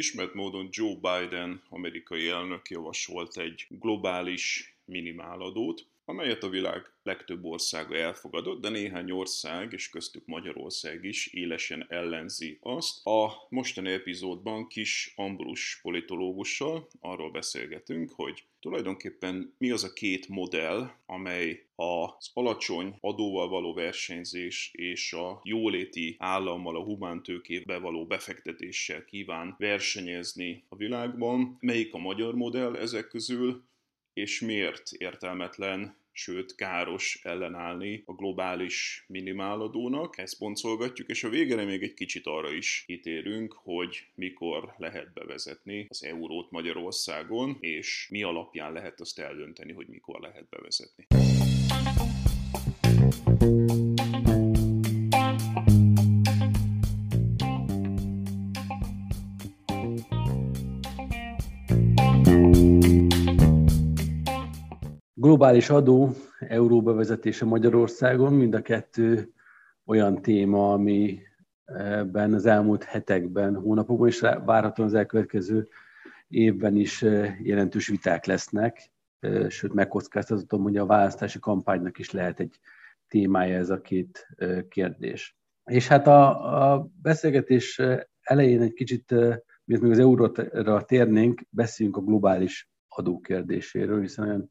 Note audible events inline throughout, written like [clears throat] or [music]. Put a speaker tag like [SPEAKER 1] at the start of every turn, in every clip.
[SPEAKER 1] Ismert módon Joe Biden, amerikai elnök javasolt egy globális minimáladót, amelyet a világ legtöbb országa elfogadott, de néhány ország, és köztük Magyarország is élesen ellenzi azt. A mostani epizódban kis Ambrus politológussal arról beszélgetünk, hogy tulajdonképpen mi az a két modell, amely az alacsony adóval való versenyzés és a jóléti állammal, a humántőkébe való befektetéssel kíván versenyezni a világban. Melyik a magyar modell ezek közül, és miért értelmetlen sőt káros ellenállni a globális minimáladónak. Ezt boncolgatjuk, és a végére még egy kicsit arra is kitérünk, hogy mikor lehet bevezetni az eurót Magyarországon, és mi alapján lehet azt eldönteni, hogy mikor lehet bevezetni.
[SPEAKER 2] Globális adó, euró bevezetése Magyarországon, mind a kettő olyan téma, amiben az elmúlt hetekben, hónapokban és várhatóan az elkövetkező évben is jelentős viták lesznek, sőt megkockáztatom, hogy a választási kampánynak is lehet egy témája ez a két kérdés. És hát a, a beszélgetés elején egy kicsit, miért még az euróra térnénk, beszéljünk a globális adó kérdéséről, hiszen olyan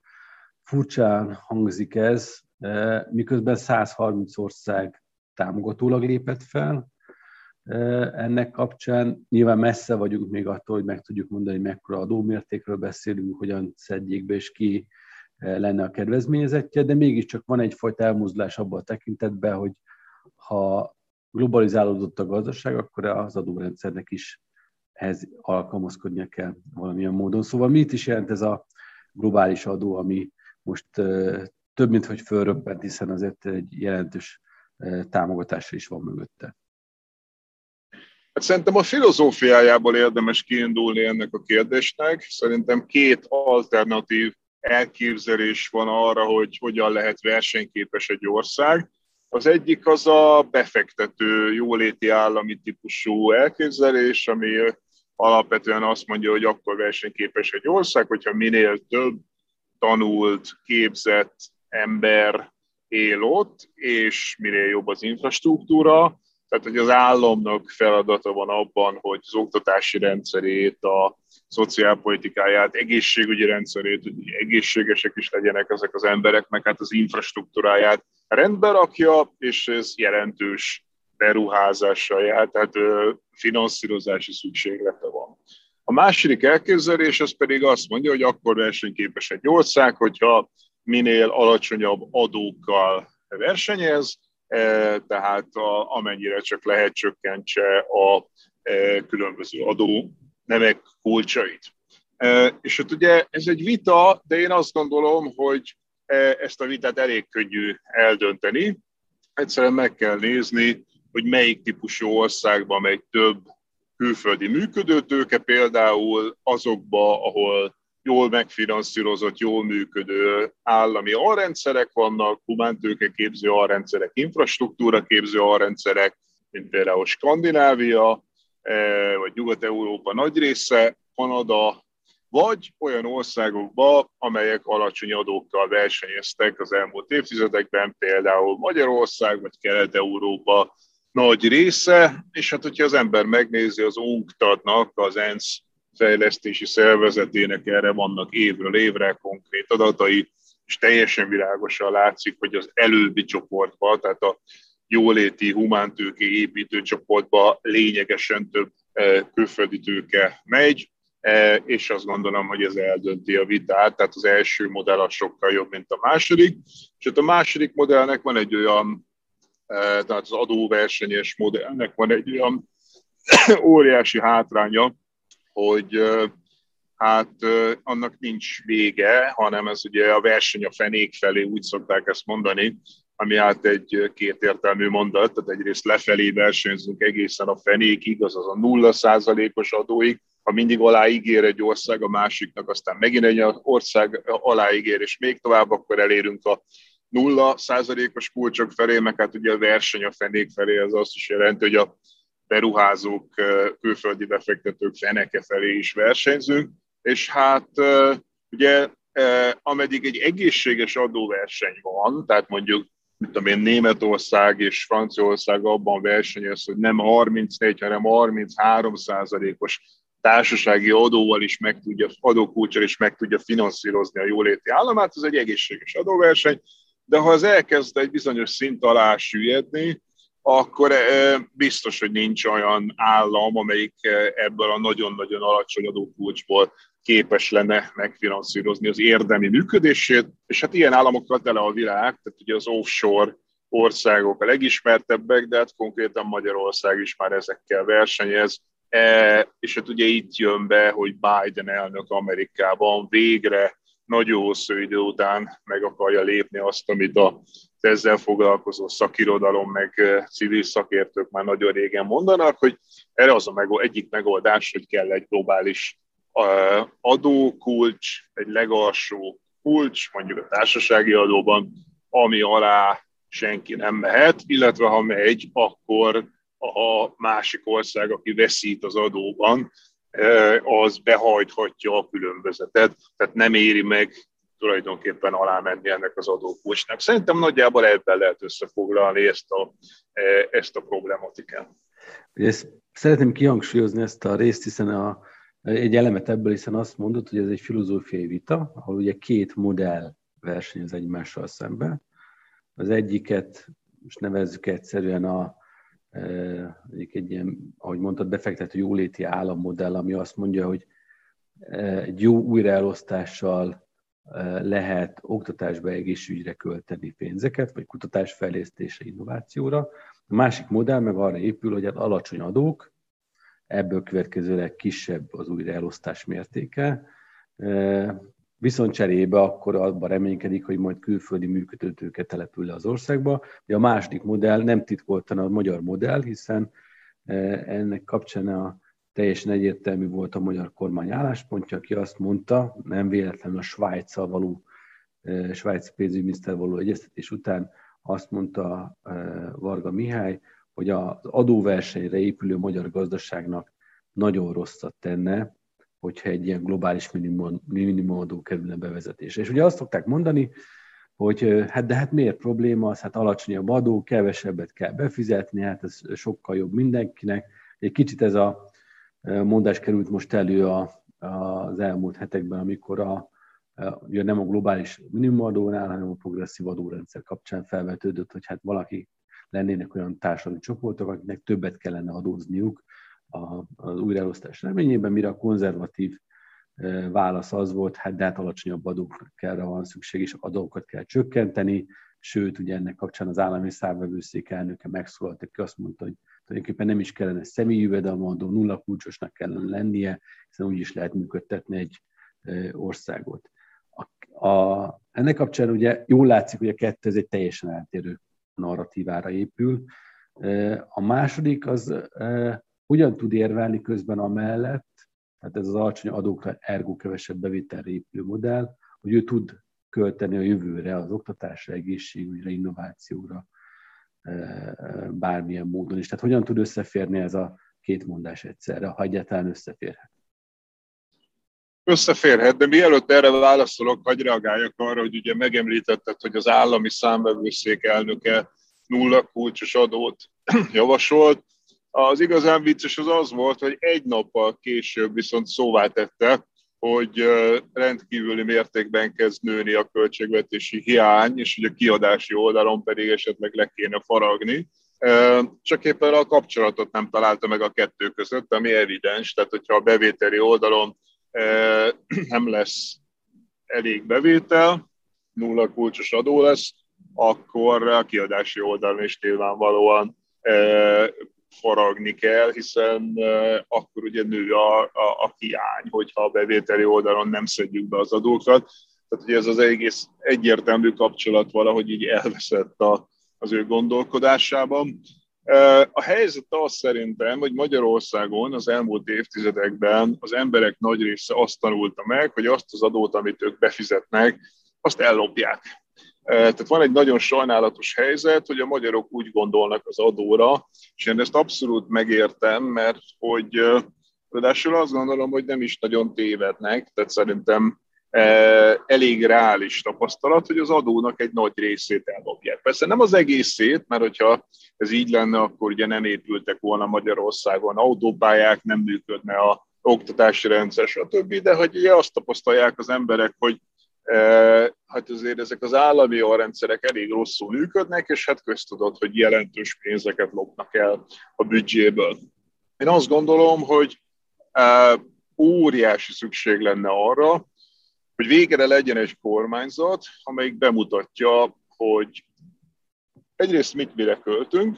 [SPEAKER 2] furcsán hangzik ez, miközben 130 ország támogatólag lépett fel. Ennek kapcsán nyilván messze vagyunk még attól, hogy meg tudjuk mondani, hogy mekkora adómértékről beszélünk, hogyan szedjék be, és ki lenne a kedvezményezettje, de mégiscsak van egyfajta elmozdulás abban a tekintetben, hogy ha globalizálódott a gazdaság, akkor az adórendszernek is ehhez alkalmazkodnia kell valamilyen módon. Szóval mit is jelent ez a globális adó, ami most több, mint hogy fölröppent, hiszen azért egy jelentős támogatásra is van mögötte.
[SPEAKER 3] Hát szerintem a filozófiájából érdemes kiindulni ennek a kérdésnek. Szerintem két alternatív elképzelés van arra, hogy hogyan lehet versenyképes egy ország. Az egyik az a befektető, jóléti állami típusú elképzelés, ami alapvetően azt mondja, hogy akkor versenyképes egy ország, hogyha minél több tanult, képzett ember él ott, és minél jobb az infrastruktúra, tehát hogy az államnak feladata van abban, hogy az oktatási rendszerét, a szociálpolitikáját, egészségügyi rendszerét, hogy egészségesek is legyenek ezek az emberek, meg hát az infrastruktúráját rendbe rakja, és ez jelentős beruházással jár, tehát finanszírozási szükséglete van. A második elképzelés az pedig azt mondja, hogy akkor versenyképes egy ország, hogyha minél alacsonyabb adókkal versenyez, e, tehát a, amennyire csak lehet csökkentse a e, különböző adó nemek kulcsait. E, és hát ugye ez egy vita, de én azt gondolom, hogy ezt a vitát elég könnyű eldönteni. Egyszerűen meg kell nézni, hogy melyik típusú országban megy több külföldi működőtőke, például azokba, ahol jól megfinanszírozott, jól működő állami alrendszerek vannak, humántőke képző alrendszerek, infrastruktúra képző alrendszerek, mint például Skandinávia, e, vagy Nyugat-Európa nagy része, Kanada, vagy olyan országokba, amelyek alacsony adókkal versenyeztek az elmúlt évtizedekben, például Magyarország, vagy Kelet-Európa, nagy része, és hát hogyha az ember megnézi az UNCTAD-nak, az ENSZ fejlesztési szervezetének erre vannak évről évre konkrét adatai, és teljesen világosan látszik, hogy az előbbi csoportban, tehát a jóléti humántőke építő csoportba lényegesen több külföldi tőke megy, és azt gondolom, hogy ez eldönti a vitát, tehát az első modell az sokkal jobb, mint a második, és hát a második modellnek van egy olyan, tehát az adóversenyes modellnek van egy olyan [coughs] óriási hátránya, hogy hát annak nincs vége, hanem ez ugye a verseny a fenék felé, úgy szokták ezt mondani, ami hát egy kétértelmű mondat, tehát egyrészt lefelé versenyzünk egészen a fenékig, azaz a nulla százalékos adóig, ha mindig aláígér egy ország a másiknak, aztán megint egy ország aláígér, és még tovább, akkor elérünk a nulla százalékos kulcsok felé, meg hát ugye a verseny a fenék felé, az azt is jelenti, hogy a beruházók, külföldi befektetők feneke felé is versenyzünk, és hát ugye ameddig egy egészséges adóverseny van, tehát mondjuk mit tudom én, Németország és Franciaország abban versenyez, hogy nem 34, hanem 33 százalékos társasági adóval is meg tudja, adókulcsal is meg tudja finanszírozni a jóléti államát, ez egy egészséges adóverseny, de ha az elkezd egy bizonyos szint alá süllyedni, akkor biztos, hogy nincs olyan állam, amelyik ebből a nagyon-nagyon alacsony adókulcsból képes lenne megfinanszírozni az érdemi működését, és hát ilyen államokkal tele a világ, tehát ugye az offshore országok a legismertebbek, de hát konkrétan Magyarország is már ezekkel versenyez, e, és hát ugye itt jön be, hogy Biden elnök Amerikában végre nagyon hosszú idő után meg akarja lépni azt, amit a ezzel foglalkozó szakirodalom, meg civil szakértők már nagyon régen mondanak, hogy erre az a meg, egyik megoldás, hogy kell egy globális adókulcs, egy legalsó kulcs, mondjuk a társasági adóban, ami alá senki nem mehet, illetve ha megy, akkor a másik ország, aki veszít az adóban, az behajthatja a különbözetet, tehát nem éri meg tulajdonképpen alá menni ennek az adókulcsnak. Szerintem nagyjából ebben lehet összefoglalni ezt a, ezt a problematikát.
[SPEAKER 2] Ezt szeretném kihangsúlyozni ezt a részt, hiszen a, egy elemet ebből, hiszen azt mondod, hogy ez egy filozófiai vita, ahol ugye két modell versenyez egymással szemben. Az egyiket, most nevezzük egyszerűen a, e, egy ilyen, ahogy mondtad, befektető jóléti állammodell, ami azt mondja, hogy egy jó újraelosztással lehet oktatásba, egészségügyre költeni pénzeket, vagy kutatásfejlesztése, innovációra. A másik modell meg arra épül, hogy hát alacsony adók, ebből következőleg kisebb az újraelosztás mértéke, viszont cserébe akkor abban reménykedik, hogy majd külföldi működőtőket települ le az országba. De a második modell nem titkoltan a magyar modell, hiszen ennek kapcsán a teljesen egyértelmű volt a magyar kormány álláspontja, aki azt mondta, nem véletlenül a Svájccal való, svájci pénzügyminiszter való egyeztetés után azt mondta Varga Mihály, hogy az adóversenyre épülő magyar gazdaságnak nagyon rosszat tenne, hogyha egy ilyen globális minimum, minimumadó kerülne bevezetésre. És ugye azt szokták mondani, hogy hát de hát miért probléma az, hát alacsonyabb adó, kevesebbet kell befizetni, hát ez sokkal jobb mindenkinek. Egy kicsit ez a mondás került most elő a, az elmúlt hetekben, amikor a, ugye nem a globális minimumadónál, hanem a progresszív adórendszer kapcsán felvetődött, hogy hát valaki lennének olyan társadalmi csoportok, akiknek többet kellene adózniuk az újraelosztás reményében, mire a konzervatív válasz az volt, hát de hát alacsonyabb adókra van szükség, és adókat kell csökkenteni, sőt, ugye ennek kapcsán az állami számvevőszék elnöke megszólalt, aki azt mondta, hogy tulajdonképpen nem is kellene személyi jövedelemadó, nulla kulcsosnak kellene lennie, hiszen úgy is lehet működtetni egy országot. A, a, ennek kapcsán ugye jól látszik, hogy a kettő ez egy teljesen eltérő narratívára épül. A második az hogyan tud érvelni közben amellett, tehát ez az alacsony adókra ergo kevesebb bevételre épülő modell, hogy ő tud költeni a jövőre, az oktatásra, egészségügyre, innovációra, bármilyen módon is. Tehát hogyan tud összeférni ez a két mondás egyszerre, ha egyáltalán összeférhet?
[SPEAKER 3] Összeférhet, de mielőtt erre válaszolok, hagyj reagáljak arra, hogy ugye megemlítetted, hogy az állami számbevőszék elnöke nulla kulcsos adót [coughs] javasolt. Az igazán vicces az az volt, hogy egy nappal később viszont szóvá tette, hogy rendkívüli mértékben kezd nőni a költségvetési hiány, és hogy a kiadási oldalon pedig esetleg le kéne faragni. Csak éppen a kapcsolatot nem találta meg a kettő között, ami evidens, tehát hogyha a bevételi oldalon [clears throat] nem lesz elég bevétel, nulla kulcsos adó lesz, akkor a kiadási oldalon is nyilvánvalóan faragni kell, hiszen akkor ugye nő a, a, a hiány, hogyha a bevételi oldalon nem szedjük be az adókat. Tehát ugye ez az egész egyértelmű kapcsolat valahogy így elveszett a, az ő gondolkodásában. A helyzet az szerintem, hogy Magyarországon az elmúlt évtizedekben az emberek nagy része azt tanulta meg, hogy azt az adót, amit ők befizetnek, azt ellopják. Tehát van egy nagyon sajnálatos helyzet, hogy a magyarok úgy gondolnak az adóra, és én ezt abszolút megértem, mert hogy ráadásul azt gondolom, hogy nem is nagyon tévednek, tehát szerintem elég reális tapasztalat, hogy az adónak egy nagy részét ellopják. Persze nem az egészét, mert hogyha ez így lenne, akkor ugye nem épültek volna Magyarországon autópályák, nem működne a oktatási rendszer, stb., de hogy ugye azt tapasztalják az emberek, hogy hát azért ezek az állami rendszerek elég rosszul működnek, és hát köztudott, hogy jelentős pénzeket lopnak el a büdzséből. Én azt gondolom, hogy óriási szükség lenne arra, hogy végre legyen egy kormányzat, amelyik bemutatja, hogy egyrészt mit mire költünk,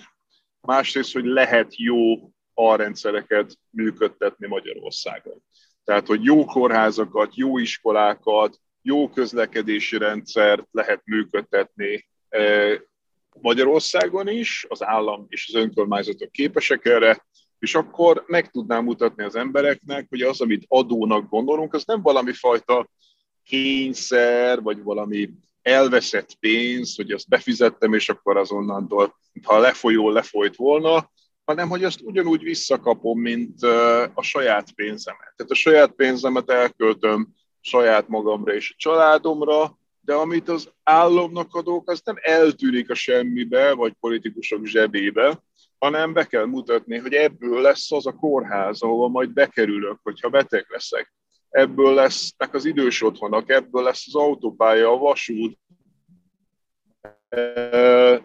[SPEAKER 3] másrészt, hogy lehet jó alrendszereket működtetni Magyarországon. Tehát, hogy jó kórházakat, jó iskolákat, jó közlekedési rendszert lehet működtetni e, Magyarországon is, az állam és az önkormányzatok képesek erre, és akkor meg tudnám mutatni az embereknek, hogy az, amit adónak gondolunk, az nem valami fajta kényszer, vagy valami elveszett pénz, hogy azt befizettem, és akkor azonnantól, ha lefolyó, lefolyt volna, hanem hogy azt ugyanúgy visszakapom, mint e, a saját pénzemet. Tehát a saját pénzemet elköltöm saját magamra és a családomra, de amit az államnak adok, az nem eltűnik a semmibe, vagy politikusok zsebébe, hanem be kell mutatni, hogy ebből lesz az a kórház, ahova majd bekerülök, hogyha beteg leszek. Ebből lesznek az idős otthonok, ebből lesz az autópálya, a vasút,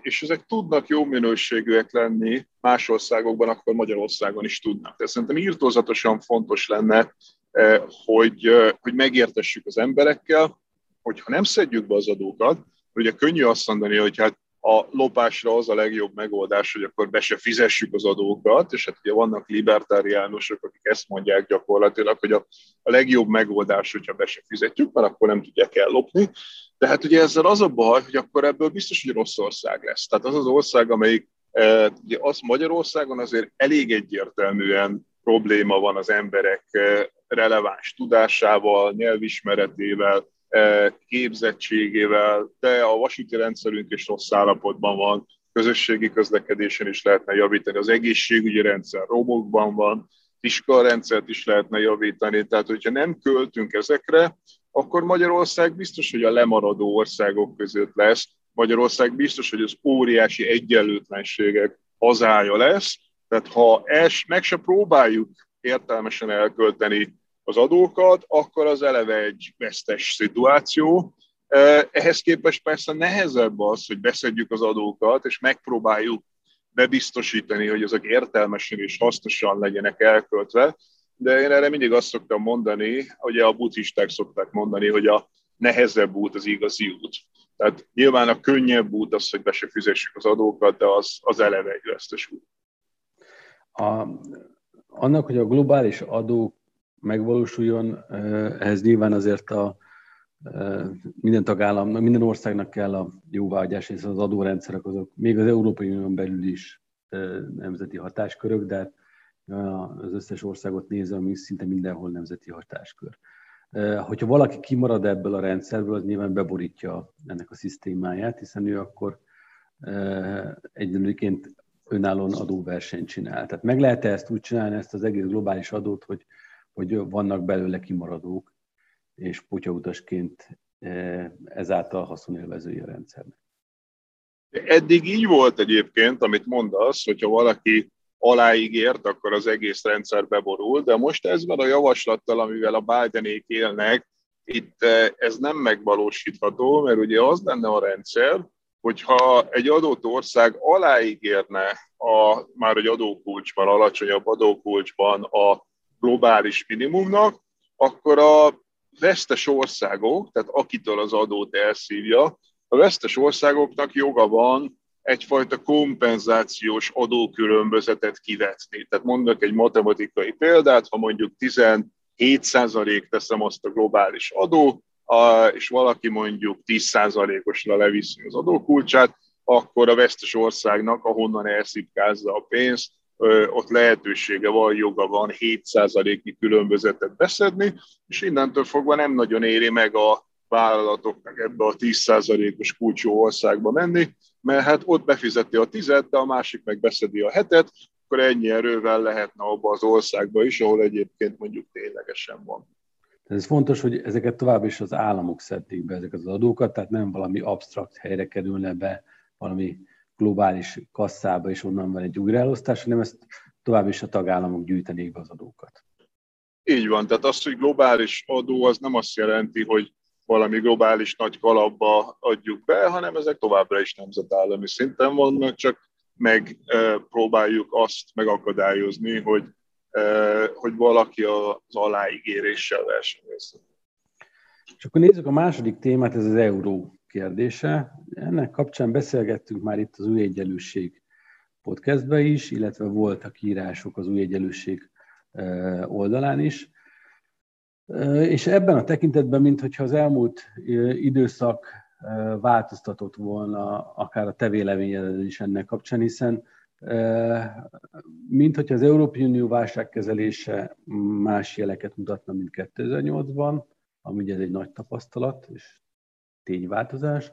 [SPEAKER 3] és ezek tudnak jó minőségűek lenni más országokban, akkor Magyarországon is tudnak. Tehát szerintem írtózatosan fontos lenne hogy, eh, hogy megértessük az emberekkel, hogy ha nem szedjük be az adókat, ugye könnyű azt mondani, hogy hát a lopásra az a legjobb megoldás, hogy akkor be se fizessük az adókat, és hát ugye vannak libertáriánusok, akik ezt mondják gyakorlatilag, hogy a, a legjobb megoldás, hogyha be se fizetjük, mert akkor nem tudják ellopni. De hát ugye ezzel az a baj, hogy akkor ebből biztos, hogy rossz ország lesz. Tehát az az ország, amelyik e, ugye az Magyarországon azért elég egyértelműen probléma van az emberek releváns tudásával, nyelvismeretével, képzettségével, de a vasúti rendszerünk is rossz állapotban van, közösségi közlekedésen is lehetne javítani, az egészségügyi rendszer romokban van, rendszert is lehetne javítani, tehát hogyha nem költünk ezekre, akkor Magyarország biztos, hogy a lemaradó országok között lesz, Magyarország biztos, hogy az óriási egyenlőtlenségek hazája lesz, tehát ha es, meg se próbáljuk értelmesen elkölteni az adókat, akkor az eleve egy vesztes szituáció. Ehhez képest persze nehezebb az, hogy beszedjük az adókat, és megpróbáljuk bebiztosítani, hogy azok értelmesen és hasznosan legyenek elköltve, de én erre mindig azt szoktam mondani, hogy a buddhisták szokták mondani, hogy a nehezebb út az igazi út. Tehát nyilván a könnyebb út az, hogy be se fizessük az adókat, de az, az eleve egy vesztes út.
[SPEAKER 2] A, annak, hogy a globális adó megvalósuljon, ehhez nyilván azért a minden tagállamnak, minden országnak kell a jóváhagyás, és az adórendszerek azok még az Európai Unión belül is nemzeti hatáskörök, de hát, az összes országot nézve, ami szinte mindenhol nemzeti hatáskör. Hogyha valaki kimarad ebből a rendszerből, az nyilván beborítja ennek a szisztémáját, hiszen ő akkor egyenlőként önállóan adóversenyt csinál. Tehát meg lehet -e ezt úgy csinálni, ezt az egész globális adót, hogy, hogy vannak belőle kimaradók, és potyautasként e, ezáltal haszonélvezői a rendszernek.
[SPEAKER 3] Eddig így volt egyébként, amit mondasz, hogyha valaki aláígért, akkor az egész rendszer beborul, de most ezben a javaslattal, amivel a Bidenék élnek, itt ez nem megvalósítható, mert ugye az lenne a rendszer, hogyha egy adott ország aláígérne a, már egy adókulcsban, alacsonyabb adókulcsban a globális minimumnak, akkor a vesztes országok, tehát akitől az adót elszívja, a vesztes országoknak joga van egyfajta kompenzációs adókülönbözetet kivetni. Tehát mondok egy matematikai példát, ha mondjuk 17% teszem azt a globális adó, és valaki mondjuk 10%-osra leviszi az adókulcsát, akkor a vesztes országnak, ahonnan elszipkázza a pénzt, ott lehetősége van, joga van 7%-i különbözetet beszedni, és innentől fogva nem nagyon éri meg a vállalatoknak ebbe a 10%-os kulcsú országba menni, mert hát ott befizeti a tizet, de a másik meg beszedi a hetet, akkor ennyi erővel lehetne abba az országba is, ahol egyébként mondjuk ténylegesen van.
[SPEAKER 2] Ez fontos, hogy ezeket tovább is az államok szedték be, ezeket az adókat, tehát nem valami absztrakt helyre kerülne be, valami globális kasszába, és onnan van egy újraelosztás, hanem ezt tovább is a tagállamok gyűjtenék be az adókat.
[SPEAKER 3] Így van, tehát az, hogy globális adó, az nem azt jelenti, hogy valami globális nagy kalapba adjuk be, hanem ezek továbbra is nemzetállami szinten vannak, csak megpróbáljuk azt megakadályozni, hogy, hogy valaki az aláígéréssel versenyezzen.
[SPEAKER 2] És akkor nézzük a második témát, ez az euró kérdése. Ennek kapcsán beszélgettünk már itt az új egyenlőség podcastben is, illetve voltak írások az új egyenlőség oldalán is. És ebben a tekintetben, mintha az elmúlt időszak változtatott volna akár a te is ennek kapcsán, hiszen mint hogyha az Európai Unió válságkezelése más jeleket mutatna, mint 2008-ban, ami ugye egy nagy tapasztalat és tényváltozás.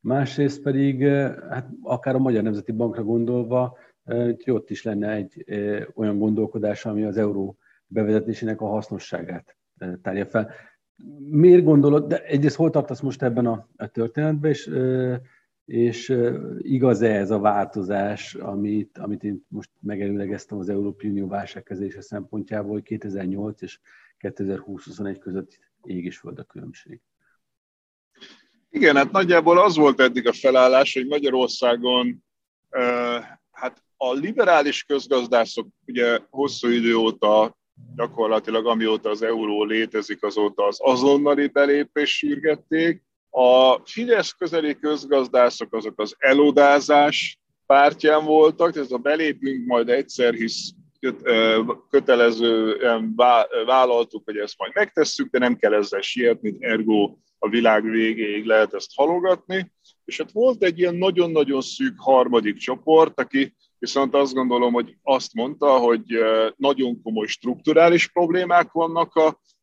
[SPEAKER 2] Másrészt pedig, hát akár a Magyar Nemzeti Bankra gondolva, hogy ott is lenne egy olyan gondolkodás, ami az euró bevezetésének a hasznosságát tárja fel. Miért gondolod, de egyrészt hol tartasz most ebben a, a történetben, és, és igaz-e ez a változás, amit, amit én most megelőlegeztem az Európai Unió válságkezése szempontjából, hogy 2008 és 2020-21 között ég és föld a különbség?
[SPEAKER 3] Igen, hát nagyjából az volt eddig a felállás, hogy Magyarországon hát a liberális közgazdászok ugye hosszú idő óta gyakorlatilag amióta az euró létezik, azóta az azonnali belépés sürgették. A Fidesz közeli közgazdászok azok az elodázás pártján voltak, ez a belépünk majd egyszer, hisz kötelezően vállaltuk, hogy ezt majd megtesszük, de nem kell ezzel sietni, ergo a világ végéig lehet ezt halogatni. És hát volt egy ilyen nagyon-nagyon szűk harmadik csoport, aki viszont azt gondolom, hogy azt mondta, hogy nagyon komoly strukturális problémák vannak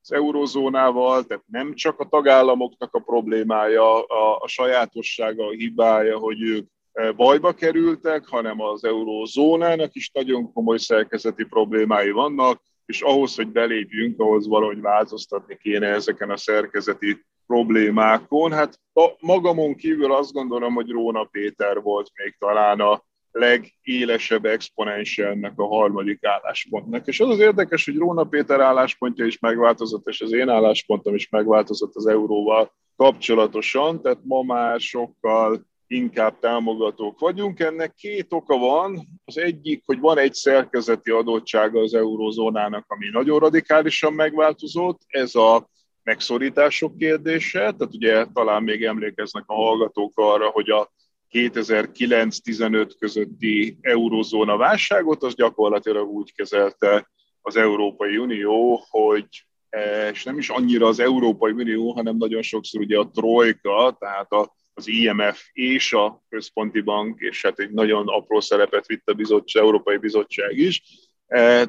[SPEAKER 3] az eurozónával, tehát nem csak a tagállamoknak a problémája, a, a sajátossága, a hibája, hogy ők bajba kerültek, hanem az eurózónának is nagyon komoly szerkezeti problémái vannak, és ahhoz, hogy belépjünk, ahhoz valahogy változtatni kéne ezeken a szerkezeti problémákon. Hát a magamon kívül azt gondolom, hogy Róna Péter volt még talán a legélesebb exponensje ennek a harmadik álláspontnak. És az az érdekes, hogy Róna Péter álláspontja is megváltozott, és az én álláspontom is megváltozott az euróval kapcsolatosan, tehát ma már sokkal inkább támogatók vagyunk. Ennek két oka van. Az egyik, hogy van egy szerkezeti adottsága az eurózónának, ami nagyon radikálisan megváltozott. Ez a megszorítások kérdése. Tehát ugye talán még emlékeznek a hallgatók arra, hogy a 2009-15 közötti eurozóna válságot, az gyakorlatilag úgy kezelte az Európai Unió, hogy eh, és nem is annyira az Európai Unió, hanem nagyon sokszor ugye a trojka, tehát az IMF és a központi bank, és hát egy nagyon apró szerepet vitt a bizottság, Európai Bizottság is,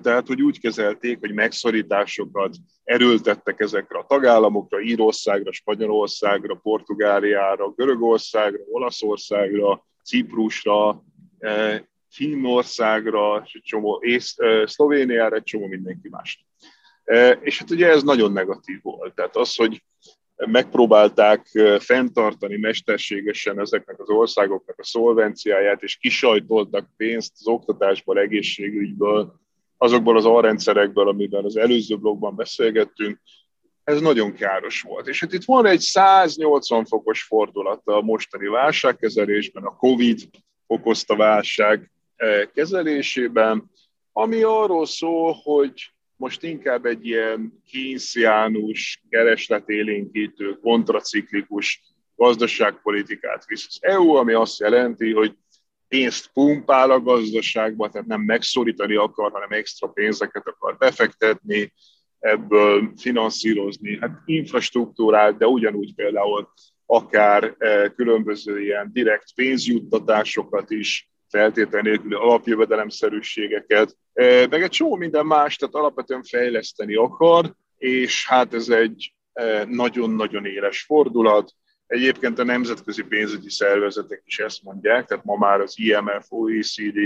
[SPEAKER 3] tehát, hogy úgy kezelték, hogy megszorításokat erőltettek ezekre a tagállamokra, Írországra, Spanyolországra, Portugáliára, Görögországra, Olaszországra, Ciprusra, e, Finnországra, egy csomó, ész, e, Szlovéniára, egy csomó mindenki más. És hát ugye ez nagyon negatív volt. Tehát az, hogy megpróbálták fenntartani mesterségesen ezeknek az országoknak a szolvenciáját, és kisajtoltak pénzt az oktatásból, egészségügyből, azokból az alrendszerekből, amiben az előző blogban beszélgettünk, ez nagyon káros volt. És hát itt van egy 180 fokos fordulat a mostani válságkezelésben, a COVID okozta válság kezelésében, ami arról szól, hogy most inkább egy ilyen kínszjánus, keresletélénkítő, kontraciklikus gazdaságpolitikát visz az EU, ami azt jelenti, hogy pénzt pumpál a gazdaságba, tehát nem megszorítani akar, hanem extra pénzeket akar befektetni, ebből finanszírozni, hát infrastruktúrát, de ugyanúgy például akár eh, különböző ilyen direkt pénzjuttatásokat is, feltétlenül nélküli alapjövedelemszerűségeket, eh, meg egy csomó minden más, tehát alapvetően fejleszteni akar, és hát ez egy eh, nagyon-nagyon éles fordulat. Egyébként a nemzetközi pénzügyi szervezetek is ezt mondják, tehát ma már az IMF, OECD,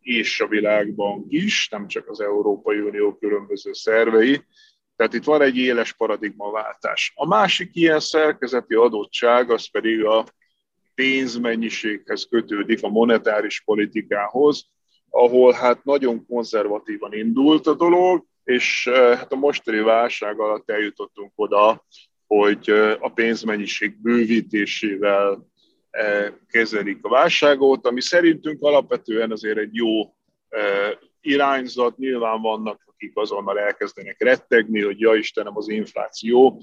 [SPEAKER 3] és a világbank is, nem csak az Európai Unió különböző szervei. Tehát itt van egy éles paradigmaváltás. A másik ilyen szerkezeti adottság, az pedig a pénzmennyiséghez kötődik, a monetáris politikához, ahol hát nagyon konzervatívan indult a dolog, és hát a mostani válság alatt eljutottunk oda, hogy a pénzmennyiség bővítésével kezelik a válságot, ami szerintünk alapvetően azért egy jó irányzat. Nyilván vannak, akik azonnal elkezdenek rettegni, hogy ja Istenem, az infláció.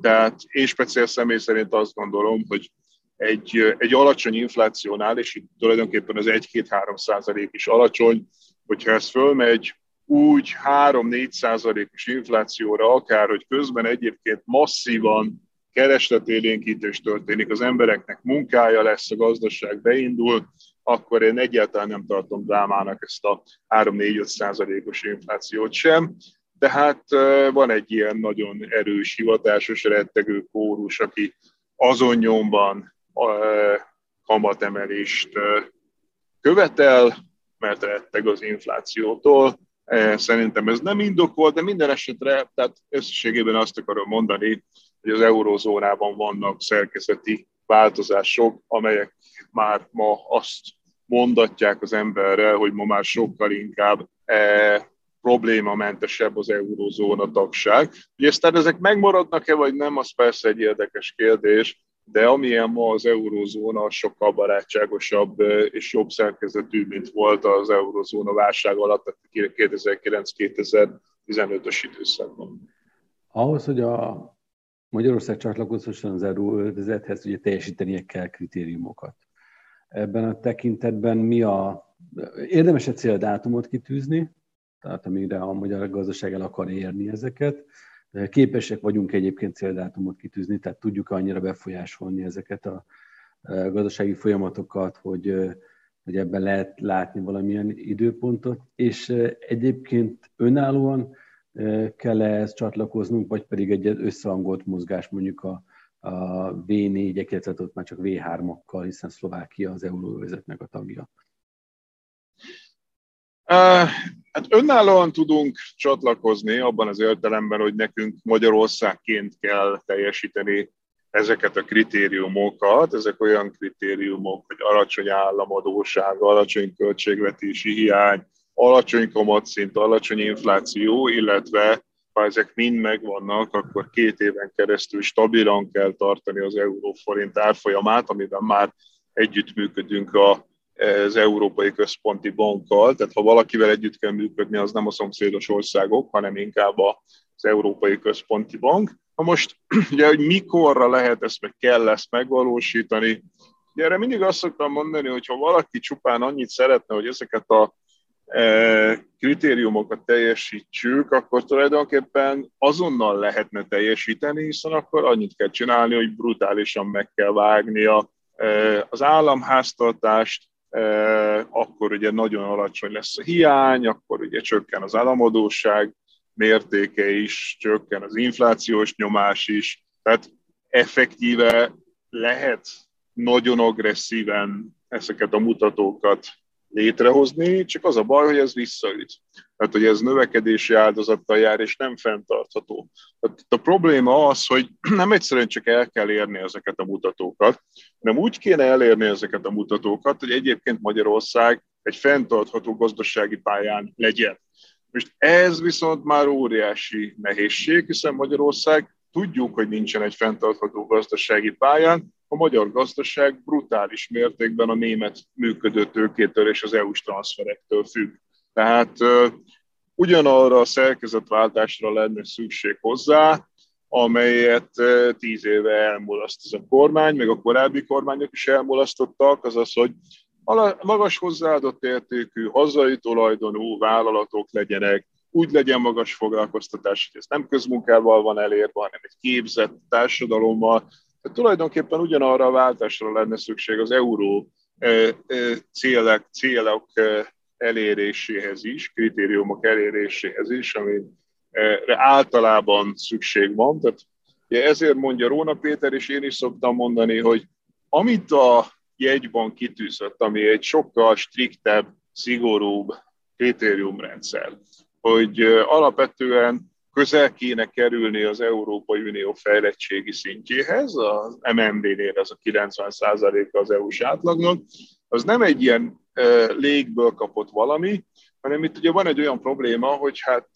[SPEAKER 3] Tehát én speciál személy szerint azt gondolom, hogy egy, egy alacsony inflációnál, és itt tulajdonképpen az 1-2-3 százalék is alacsony, hogyha ez fölmegy úgy 3-4 százalékos inflációra, akár, hogy közben egyébként masszívan keresletélénkítés történik, az embereknek munkája lesz, a gazdaság beindul, akkor én egyáltalán nem tartom drámának ezt a 3-4-5 százalékos inflációt sem. Tehát van egy ilyen nagyon erős, hivatásos, rettegő kórus, aki azon nyomban kamatemelést követel, mert retteg az inflációtól. Szerintem ez nem indokolt, de minden esetre, tehát összességében azt akarom mondani, hogy az eurózónában vannak szerkezeti változások, amelyek már ma azt mondatják az emberre, hogy ma már sokkal inkább e, problémamentesebb az eurózóna tagság. Ugye aztán ezek megmaradnak-e, vagy nem, az persze egy érdekes kérdés, de amilyen ma az eurózóna, sokkal barátságosabb és jobb szerkezetű, mint volt az eurózóna válság alatt, 2009-2015-ös időszakban.
[SPEAKER 2] Ahhoz, hogy a Magyarország csatlakozhasson az euróövezethez, ugye teljesítenie kell kritériumokat. Ebben a tekintetben mi a... Érdemes egy céldátumot kitűzni, tehát amire a magyar gazdaság el akar érni ezeket. Képesek vagyunk egyébként céldátumot kitűzni, tehát tudjuk annyira befolyásolni ezeket a gazdasági folyamatokat, hogy, hogy ebben lehet látni valamilyen időpontot, és egyébként önállóan kell ehhez csatlakoznunk, vagy pedig egy összehangolt mozgás mondjuk a, a V4-ek, illetve ott már csak V3-akkal, hiszen Szlovákia az euróvezetnek a tagja.
[SPEAKER 3] Hát önállóan tudunk csatlakozni abban az értelemben, hogy nekünk Magyarországként kell teljesíteni ezeket a kritériumokat. Ezek olyan kritériumok, hogy alacsony államadóság, alacsony költségvetési hiány, alacsony kamatszint, alacsony infláció, illetve ha ezek mind megvannak, akkor két éven keresztül stabilan kell tartani az euróforint árfolyamát, amiben már együttműködünk a, az Európai Központi Bankkal, tehát ha valakivel együtt kell működni, az nem a szomszédos országok, hanem inkább az Európai Központi Bank. Na most, [clears throat] ugye, hogy mikorra lehet ezt, meg kell ezt megvalósítani, ugye erre mindig azt szoktam mondani, hogy ha valaki csupán annyit szeretne, hogy ezeket a kritériumokat teljesítsük, akkor tulajdonképpen azonnal lehetne teljesíteni, hiszen akkor annyit kell csinálni, hogy brutálisan meg kell vágni az államháztartást, akkor ugye nagyon alacsony lesz a hiány, akkor ugye csökken az államadóság mértéke is, csökken az inflációs nyomás is, tehát effektíve lehet nagyon agresszíven ezeket a mutatókat létrehozni, csak az a baj, hogy ez visszaüt. Tehát, hogy ez növekedési áldozattal jár, és nem fenntartható. Tehát a probléma az, hogy [clears throat] nem egyszerűen csak el kell érni ezeket a mutatókat, hanem úgy kéne elérni ezeket a mutatókat, hogy egyébként Magyarország egy fenntartható gazdasági pályán legyen. Most ez viszont már óriási nehézség, hiszen Magyarország tudjuk, hogy nincsen egy fenntartható gazdasági pályán, a magyar gazdaság brutális mértékben a német működő tőkétől és az EU-s transferektől függ. Tehát ugyanarra a szerkezetváltásra lenne szükség hozzá, amelyet tíz éve elmulaszt ez a kormány, meg a korábbi kormányok is elmulasztottak, azaz, hogy magas hozzáadott értékű, hazai tulajdonú vállalatok legyenek, úgy legyen magas foglalkoztatás, hogy ez nem közmunkával van elérve, hanem egy képzett társadalommal. Tehát tulajdonképpen ugyanarra a váltásra lenne szükség az euró célek, célok eléréséhez is, kritériumok eléréséhez is, amire általában szükség van. Tehát ezért mondja Róna Péter, és én is szoktam mondani, hogy amit a jegyban kitűzött, ami egy sokkal striktebb, szigorúbb kritériumrendszer, hogy alapvetően közel kéne kerülni az Európai Unió fejlettségi szintjéhez, az MNB-nél ez a 90% az EU-s átlagnak, az nem egy ilyen légből kapott valami, hanem itt ugye van egy olyan probléma, hogy hát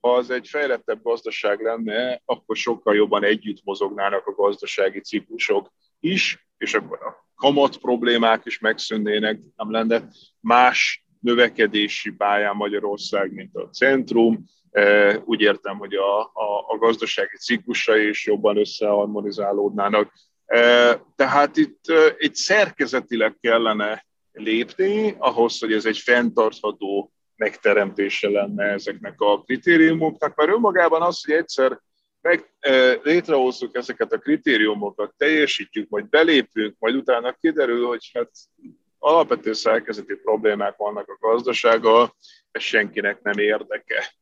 [SPEAKER 3] ha az egy fejlettebb gazdaság lenne, akkor sokkal jobban együtt mozognának a gazdasági ciklusok is, és akkor a kamat problémák is megszűnnének, nem lenne más növekedési pályán Magyarország, mint a centrum. Úgy értem, hogy a, a, a gazdasági ciklusai is jobban összeharmonizálódnának. Tehát itt egy szerkezetileg kellene lépni, ahhoz, hogy ez egy fenntartható megteremtése lenne ezeknek a kritériumoknak, mert önmagában az, hogy egyszer meg e, létrehozzuk ezeket a kritériumokat, teljesítjük, majd belépünk, majd utána kiderül, hogy hát alapvető szerkezeti problémák vannak a gazdasággal, ez senkinek nem érdeke.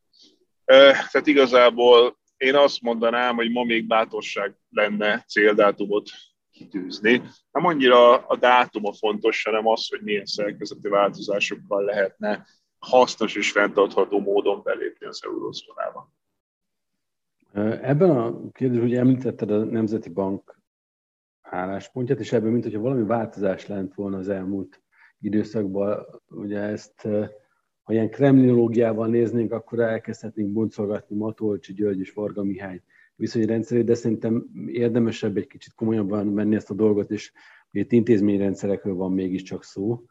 [SPEAKER 3] Tehát igazából én azt mondanám, hogy ma még bátorság lenne céldátumot kitűzni. Nem annyira a dátum a fontos, hanem az, hogy milyen szerkezeti változásokkal lehetne hasznos és fenntartható módon belépni az eurózónába.
[SPEAKER 2] Ebben a kérdésben, hogy említetted a Nemzeti Bank álláspontját, és ebben, mint hogyha valami változás lent volna az elmúlt időszakban, ugye ezt, ha ilyen kremlinológiával néznénk, akkor elkezdhetnénk boncolgatni Matolcsi, György és Varga Mihály viszonyrendszerét, de szerintem érdemesebb egy kicsit komolyabban menni ezt a dolgot, és itt intézményrendszerekről van mégiscsak szó,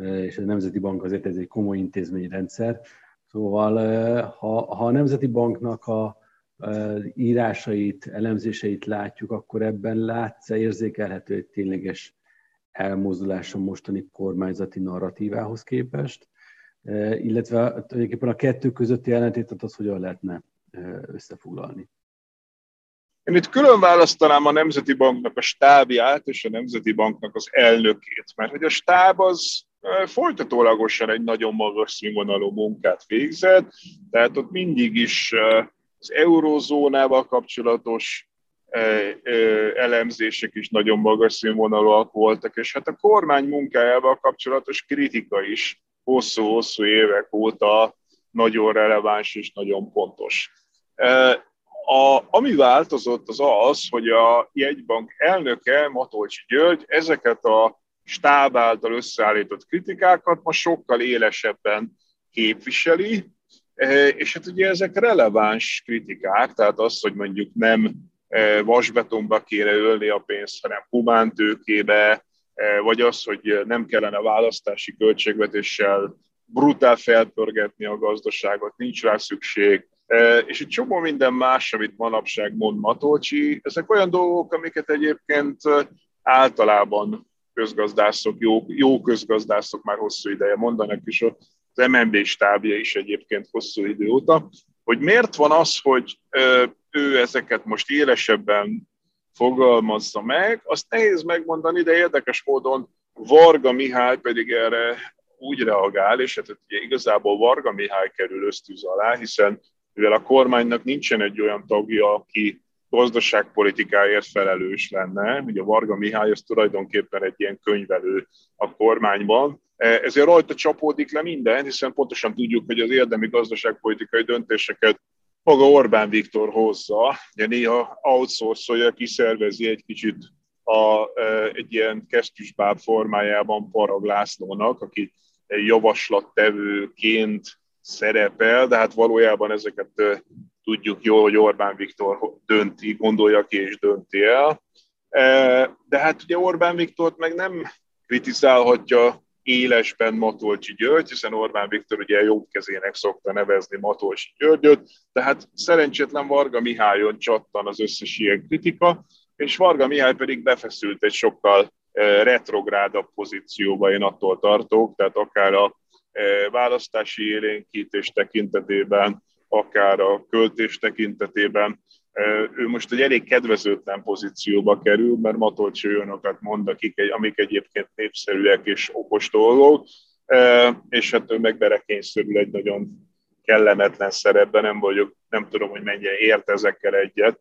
[SPEAKER 2] és a Nemzeti Bank azért ez egy komoly intézményrendszer. Szóval ha, ha a Nemzeti Banknak a írásait, elemzéseit látjuk, akkor ebben látsz érzékelhető egy tényleges elmozdulás a mostani kormányzati narratívához képest, illetve tulajdonképpen a kettő közötti ellentétet az hogyan lehetne összefoglalni.
[SPEAKER 3] Én itt külön választanám a Nemzeti Banknak a stábját és a Nemzeti Banknak az elnökét, mert hogy a stáb az folytatólagosan egy nagyon magas színvonalú munkát végzett, tehát ott mindig is az eurózónával kapcsolatos elemzések is nagyon magas színvonalúak voltak, és hát a kormány munkájával kapcsolatos kritika is hosszú-hosszú évek óta nagyon releváns és nagyon pontos. A, ami változott az az, hogy a jegybank elnöke, Matolcsi György, ezeket a stáb által összeállított kritikákat ma sokkal élesebben képviseli, e, és hát ugye ezek releváns kritikák, tehát az, hogy mondjuk nem e, vasbetonba kéne ölni a pénzt, hanem humántőkébe, e, vagy az, hogy nem kellene választási költségvetéssel brutál felpörgetni a gazdaságot, nincs rá szükség, és egy csomó minden más, amit manapság mond Matolcsi, ezek olyan dolgok, amiket egyébként általában közgazdászok, jó, jó közgazdászok már hosszú ideje mondanak, és az MNB stábja is egyébként hosszú idő óta, hogy miért van az, hogy ő ezeket most élesebben fogalmazza meg, azt nehéz megmondani, de érdekes módon Varga Mihály pedig erre úgy reagál, és hát ugye igazából Varga Mihály kerül ösztűz alá, hiszen mivel a kormánynak nincsen egy olyan tagja, aki gazdaságpolitikáért felelős lenne. Ugye Varga Mihály az tulajdonképpen egy ilyen könyvelő a kormányban, Ezért rajta csapódik le minden, hiszen pontosan tudjuk, hogy az érdemi gazdaságpolitikai döntéseket maga Orbán Viktor hozza, ugye néha outsourcolja, kiszervezi egy kicsit a, egy ilyen kesztyűsbáb formájában Parag Lászlónak, aki javaslattevőként szerepel, de hát valójában ezeket tudjuk jól, hogy Orbán Viktor dönti, gondolja ki és dönti el. De hát ugye Orbán Viktort meg nem kritizálhatja élesben Matolcsi György, hiszen Orbán Viktor ugye jobb kezének szokta nevezni Matolcsi Györgyöt, tehát szerencsétlen Varga Mihályon csattan az összes ilyen kritika, és Varga Mihály pedig befeszült egy sokkal retrográdabb pozícióba, én attól tartok, tehát akár a választási élénkítés tekintetében, akár a költés tekintetében, ő most egy elég kedvezőtlen pozícióba kerül, mert Matolcsi olyanokat mond, akik, amik egyébként népszerűek és okos dolgok, és hát ő meg berekényszerül egy nagyon kellemetlen szerepben, nem vagyok, nem tudom, hogy mennyire ért ezekkel egyet,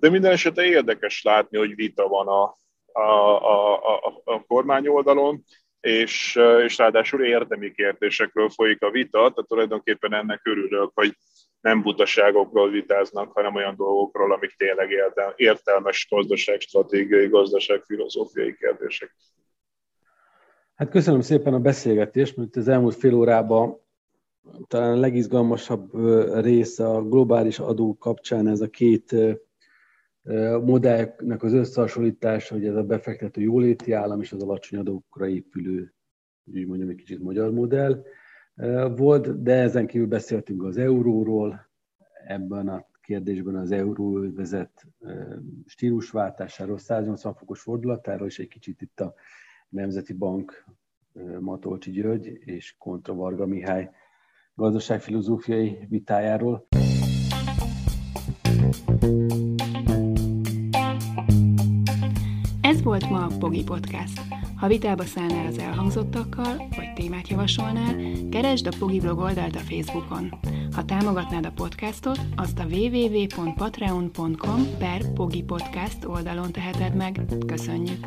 [SPEAKER 3] de minden esetre érdekes látni, hogy vita van a, a, a, a, a kormány oldalon, és, és ráadásul érdemi kérdésekről folyik a vita, tehát tulajdonképpen ennek örülök, hogy nem butaságokról vitáznak, hanem olyan dolgokról, amik tényleg értelmes gazdaságstratégiai, gazdaságfilozófiai kérdések.
[SPEAKER 2] Hát köszönöm szépen a beszélgetést, mert az elmúlt fél órában talán a legizgalmasabb része a globális adó kapcsán ez a két modellnek az összehasonlítása, hogy ez a befektető jóléti állam és az alacsony adókra épülő, úgy mondjam, egy kicsit magyar modell volt, de ezen kívül beszéltünk az euróról, ebben a kérdésben az euróvezet stílusváltásáról, 180 fokos fordulatáról, és egy kicsit itt a Nemzeti Bank Matolcsi György és Kontra Varga Mihály gazdaságfilozófiai vitájáról.
[SPEAKER 4] Ez volt ma a Pogi Podcast. Ha vitába szállnál az elhangzottakkal, vagy témát javasolnál, keresd a Pogi blog oldalt a Facebookon. Ha támogatnád a podcastot, azt a www.patreon.com per Pogi Podcast oldalon teheted meg. Köszönjük!